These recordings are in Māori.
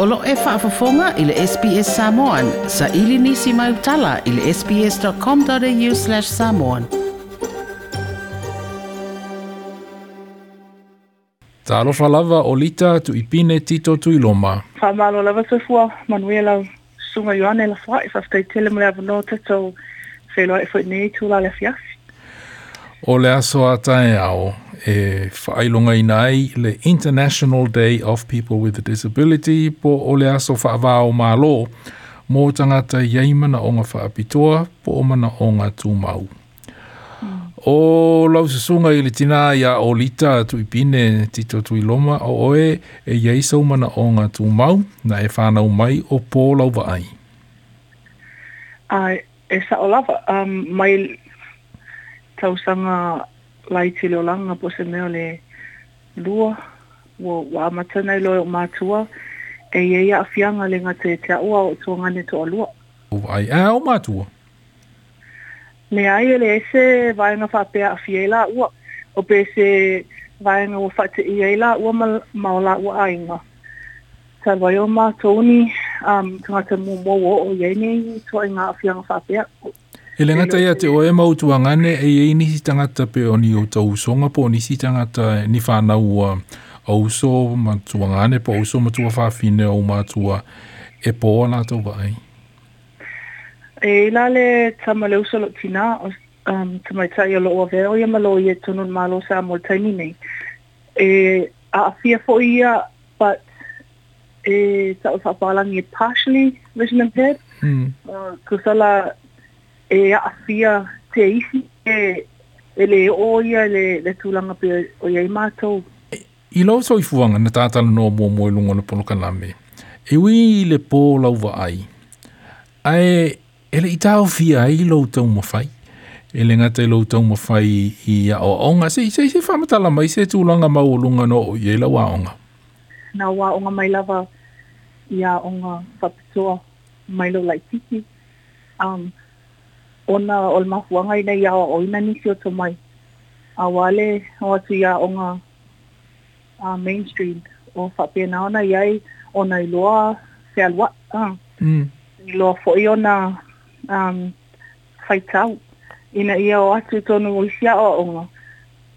O lo e whaafafonga i le SPS Samoan. Sa ili nisi mai utala i le sps.com.au slash samoan. Ta alofa lava o lita tu ipine tito tu iloma. Wha malo lava sefua, manuia lau sunga yoane la fwa i e whaftai tele mle avano tatou wheloa e fwit nei tu la le fiasi. O le aso atae ao, e whaailonga i nai le International Day of People with a Disability po o le aso whaava o mālo mō tangata iei mana o ngā whaapitoa po o mana o ngā tūmau. Mm. O lausasunga i le tina a o lita tu i pine tito tu loma o oe e iei sau mana o ngā tūmau na e whānau mai o pō lauva ai. Ai, e sa o lava, um, mai, tausanga lai te leo langa po se mea le lua wa, wa amatana i loe o mātua e ia ia awhianga le ngā e te te aua o tō ngane tō alua. O ai a o mātua? Me ai ele ese vāenga whapea a fie la ua o pe se vāenga o whate i ei la ua ma o la ua ainga. Tā vai o mātouni um, tangata mō mō o ienei tō i ngā awhianga whapea He le ngata ia te oe mautu a ngane e ei nisi tangata pe o ni o tau songa po nisi tangata ni whanau a ma matua ngane po ma matua whawhine o matua e po o nato vai. E la le tama le uso lo tina o um, tama i tai o lo ove o ia malo i e ma lo sa mo taimi nei. E a fia fo ia but e sa o sa palangi e partially vision impaired. Mm. Uh, kusala e aafia te isi e, e le o ia le, le tūlanga pe oia i mātou. I lau tau i fuanga na tātana no mua mua lunga na ponoka lame, e ui le pō lau wa ai, ae e le i tau fia ai i lau tau mawhai, e le ngata i lau tau fai i a o onga, se i se, se whamatala mai, se tūlanga mau lunga no o ia i lau onga. Nā wā onga mai lava i a onga whapitoa mai lau lai tiki. Um, ona o le mahuanga ina i awa oina nisi o to mai. A wale o atu ia o ngā uh, mainstream o whapena ona i ai ona i loa se alua. Uh, mm. I loa fo i ona um, whaitau. Ina ia o atu tonu o isi awa o ngā.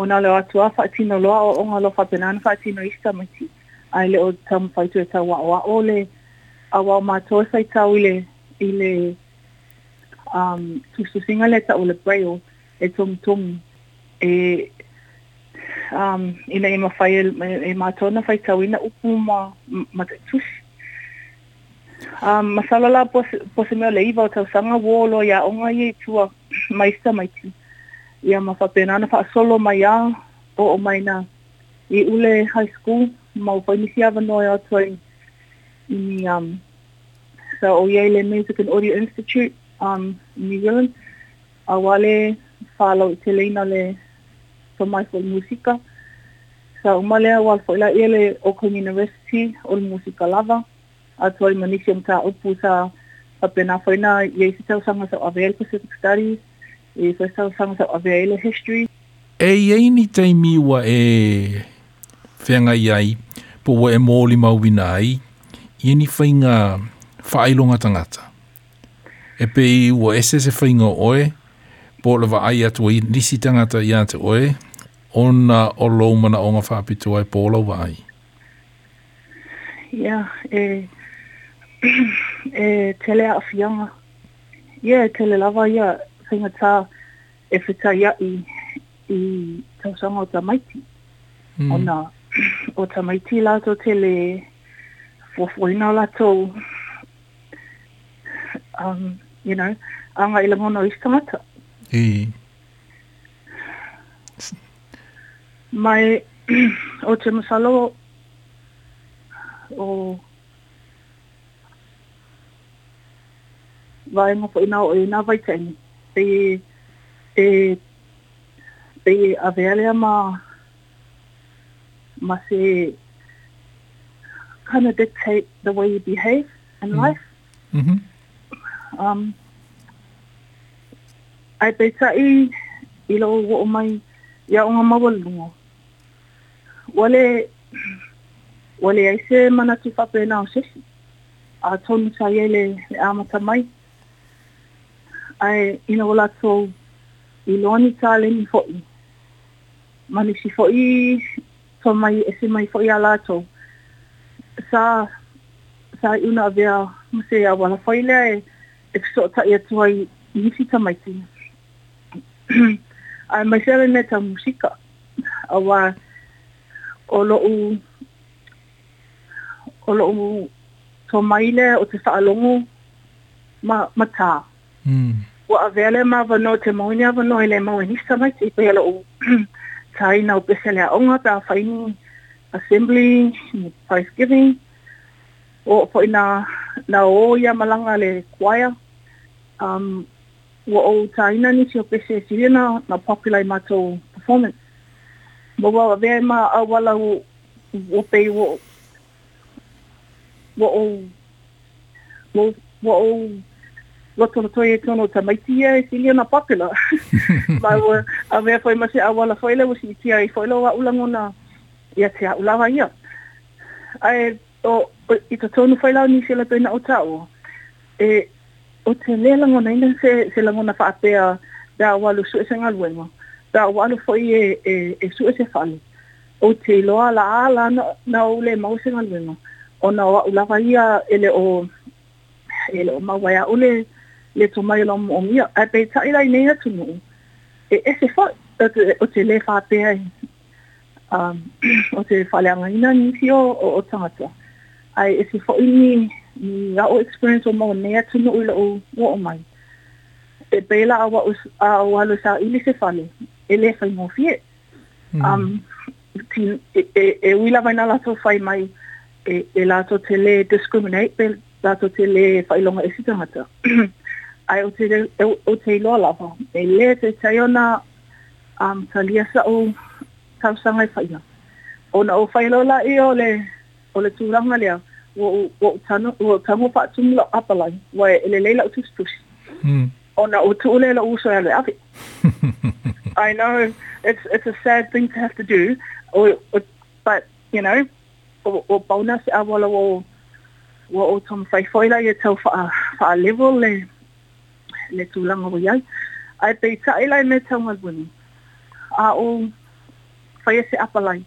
Ona le atu a whaitino loa o ngā lo whapena ana whaitino i stamati. Ai le o tamu whaitu e tau wa o le awa o mātoe whaitau i le um tu su singa leta ta ole prayo e tum tum e um ina ima fail e ma e, e tona fai ka wina upu ma ma tu um masala la pos pos me le iba ta sanga wolo ya onga ye tua maista mai ti ya ma fa pena na fa solo mai ya o o mai na i ule high school ma o pai nisi ava noi atoi i um so o yei le music and audio institute um, New Zealand. A wale whalo i te leina le to mai fwoi musika. Sa so, umale a wale fwoi la e le Auckland University o le lava. A tua i manisi am ta upu sa papena whaina i eise tau sanga sa Avail Pacific Studies. I eise tau sanga sa Avail History. E iei ni tei miwa e whenga iai po wa e mōli mauina ai. Ieni whainga whaailonga tangata e pe i ua ese se whainga oe, po le wa ai atu i nisi tangata i ate oe, ona o loumana o ngā whāpito ai po lau wa ai. Ia, yeah, e, e tele a whianga. Ia, yeah, tele lava ia, yeah, whainga tā e whita ia i, i tausanga o tamaiti. Mm. Ona, o tamaiti lato tele fofoina lato um, you know, anga ila mono is tamata. E. Mai, o te masalo, o, vai mo po ina o ina vai tangi. Te, te, te avelia ma, ma se, kind of dictate the way you behave in mm. life. Mm-hmm. um ai pe sai i lo o mai ya o ma wal lu wale wale ai se mana tu fa pe na o se a ton sa yele le ama ta mai ai i no la to i lo ni ta le ni fo i mani si fo i to mai e se mai fo i ala to sa sa una vea mo se ya wala fo i le ai eksoota yatuwai yifika maiti a mai sere ne ta musika awa olo u olo u to mai le o te whaalongo ma mata mm. wa a vele ma vano te mauni a vano ele mau e nisa mai te pele o tai na o pese lea onga pe a whaini assembly thanksgiving o po ina na o ia malanga le choir um wa o ta ina ni si o pese e si rena na populai ma performance. Ma wa wa ma a wala o o pe wa o wa o wa o wa tono toi e tono ta maiti e si rena popular. Ma wa a vea foi ma se a wala foi le wa si tia i foi lo wa ulangona i a te a ulawa ia. Ai o i ta tono foi lau ni si la pena o ta o e o te lea la ngona ina se, se la ngona whaapea da walu su ese ngā luenga. Da wa lu foi e, e, e su ese whale. O te loa la ala na, na o le mau se ngā luenga. O na e o ulawa e ia ele o, ele o mawaya o le, le tō mai lo mo mia. A pei tai rai nei atu no E ese wha, o te le whaapea e. Um, o te whaleanga ina nisi o, o, o tangata. Ai ese fo ini i au experience o mo mea tino o o mai. E pela a wa a o halo sa ili se fale, e le mo fie. Um, tin, e, e, e wila vai na lato fai mai, e, e discriminate, pe lato to le fai longa e sitangata. Ai o te, e, o te iloa lava, e le te taiona um, talia sa o tausanga fai o fai ona o la uso I know it's it's a sad thing to have to do, but you know, o, o bonus a wala o o o tom foila ye tau fa fa level le le tūlanga o iai. Ai pei taelai me tau mai A o fai se apalai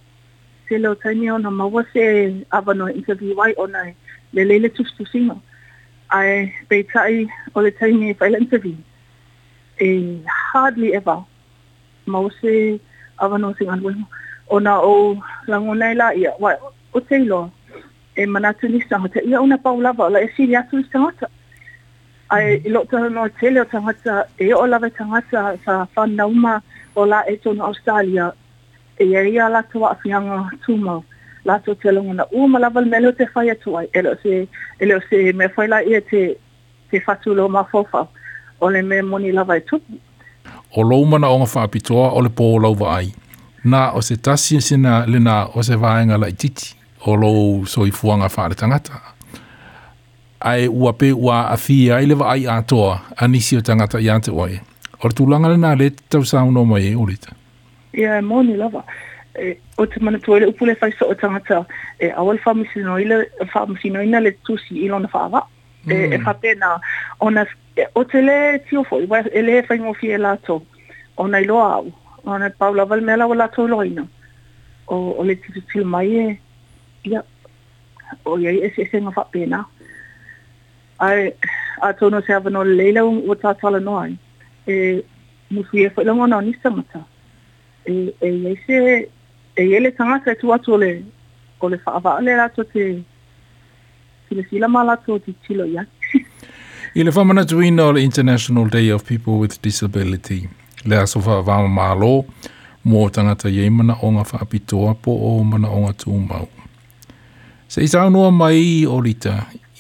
se leo taimi ona maua uh, se awa no interview ai ona uh, le lele tuftusinga. Ai pei tai o le taimi e whaila interview. E eh, hardly ever maua se awa no singa luenga. Ona oh, o langonei la ia, wai o te iloa e eh, manatu ni sangata. Ia una pau mm-hmm. lava o la e siri atu i sangata. Ai i lota no tele o tangata e o lava tangata sa whanauma o la e tono Australia e ia ia la to wa fianga tuma la to telong na u mala val melo te fai to ai elo se elo se me fai la ia e te te fatu lo ma fofa e o le me moni la vai tu o lo ma na o fa pitoa o le po lo vai na o se tasi e sina le na o se vainga la titi o lo so i fuanga fa le tangata ai ua pe ua a fia ai lewa ai a toa anisi o tangata i ante oe. Or tu langa le nā le tau sāu no mai e urita. ia e moni lava e eh, o te mana tuele upu le fai so o tangata e eh, awa le whamusinoina le tusi i lona whaava eh, mm. e, e whapena ona o te le tio foi e le fai ngofi e lato ona ilo au ona paula val mea lawa lato loina o, o le titutila mai e ia o ia e se e se ngā whapena ai a tono se avano leila o tātala noai e musu e whailangona o ni samata e e, e, e, e se e ele sanga se tu atole ko le fa le la to te ki le sila mala to ti chilo ya i le famana tu ino le international day of people with disability le aso fa va malo mo tangata ye mana onga fa apito apo o mana onga tu mau se isa no mai olita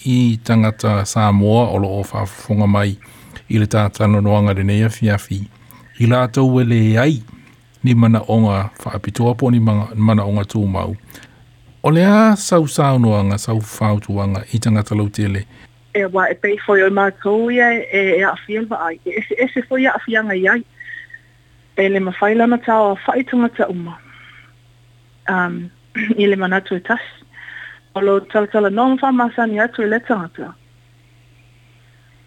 i tangata Samoa o lo o whafunga mai i le tātano noanga rene a fiafi. I lātou e le ai, ni mana onga whaapitoa po ni mana onga tūmau. O lea sau saunoanga, sau whautuanga i tanga lau tele? E wā, e pei foi o mātou ia e e awhiawa ai. E se, e se foi a awhianga iai. E le ma whailana tau a whai tangata uma. Um, I le manatu e tas. O lo talatala non wha masani atu e le tangata.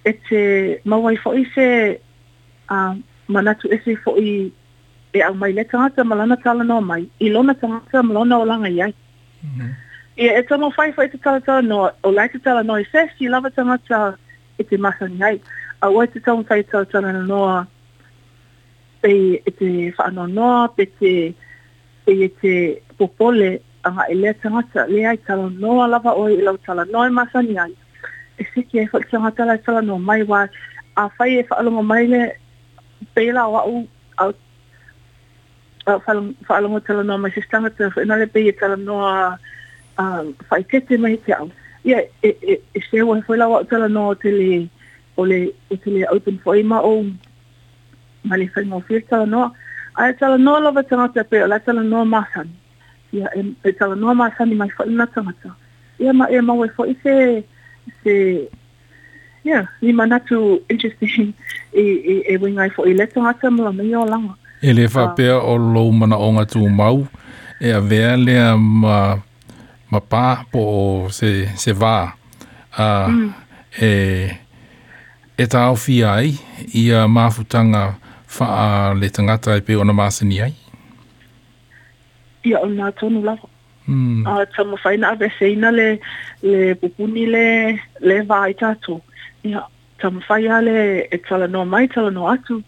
E te mawai fo i se uh, manatu e fo i e au mai le tangata malana tala noa mai, i lona tangata malana o langa iai. Mm -hmm. E e tamo fai fai te tala tala noa, o lai te tala noa i sesi, lava tangata e te masani iai. A oi te tamo fai tala tala noa, e te whaano noa, pe te, e te popole, anga e lea tangata, lea i tala noa lava oi i e lau tala noa i masani iai. E siki e fai tangata lai tala noa mai wai, a fai e whaalonga mai le, pe la au, whaalango tala noa mai se pe e tala noa mai te au. Ia, e se o tala noa o le, o o ma le whia tala noa. A e tala noa tangata pe o la tala noa Ia, e tala noa mai tangata. Ia ma e whai se, se, ni manatu interesting e, e, e wingai whai le tangata mai o langa. E le whapea o lou mana o ngā tū mau, e a vea lea ma, ma pā po o se, se vā. A, uh, mm. e, e tāo fi ai i a māfutanga whaa le tangata i e pe o na māsini ai? Ia o nā tonu lau. Mm. A uh, tamo whaina a veseina le, le pupuni le, le vā i tātou. Ia tamo whaia le e tala no mai, tala no atu.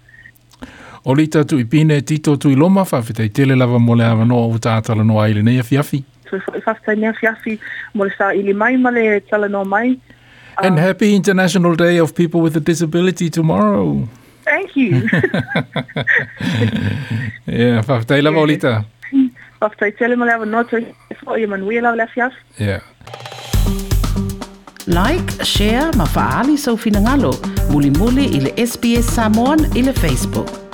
o tatu i pine tito tu i loma tele lava noa o tātala noa i le sa mai tala noa mai. And um, happy International Day of People with a Disability tomorrow. Thank you. yeah, fafitai lava o lita. Fafitai tele mo le noa tui i manuia lava le afiafi. Yeah. Like, share, mafaali sau finangalo. Muli muli ile SBS Samoan ile Facebook.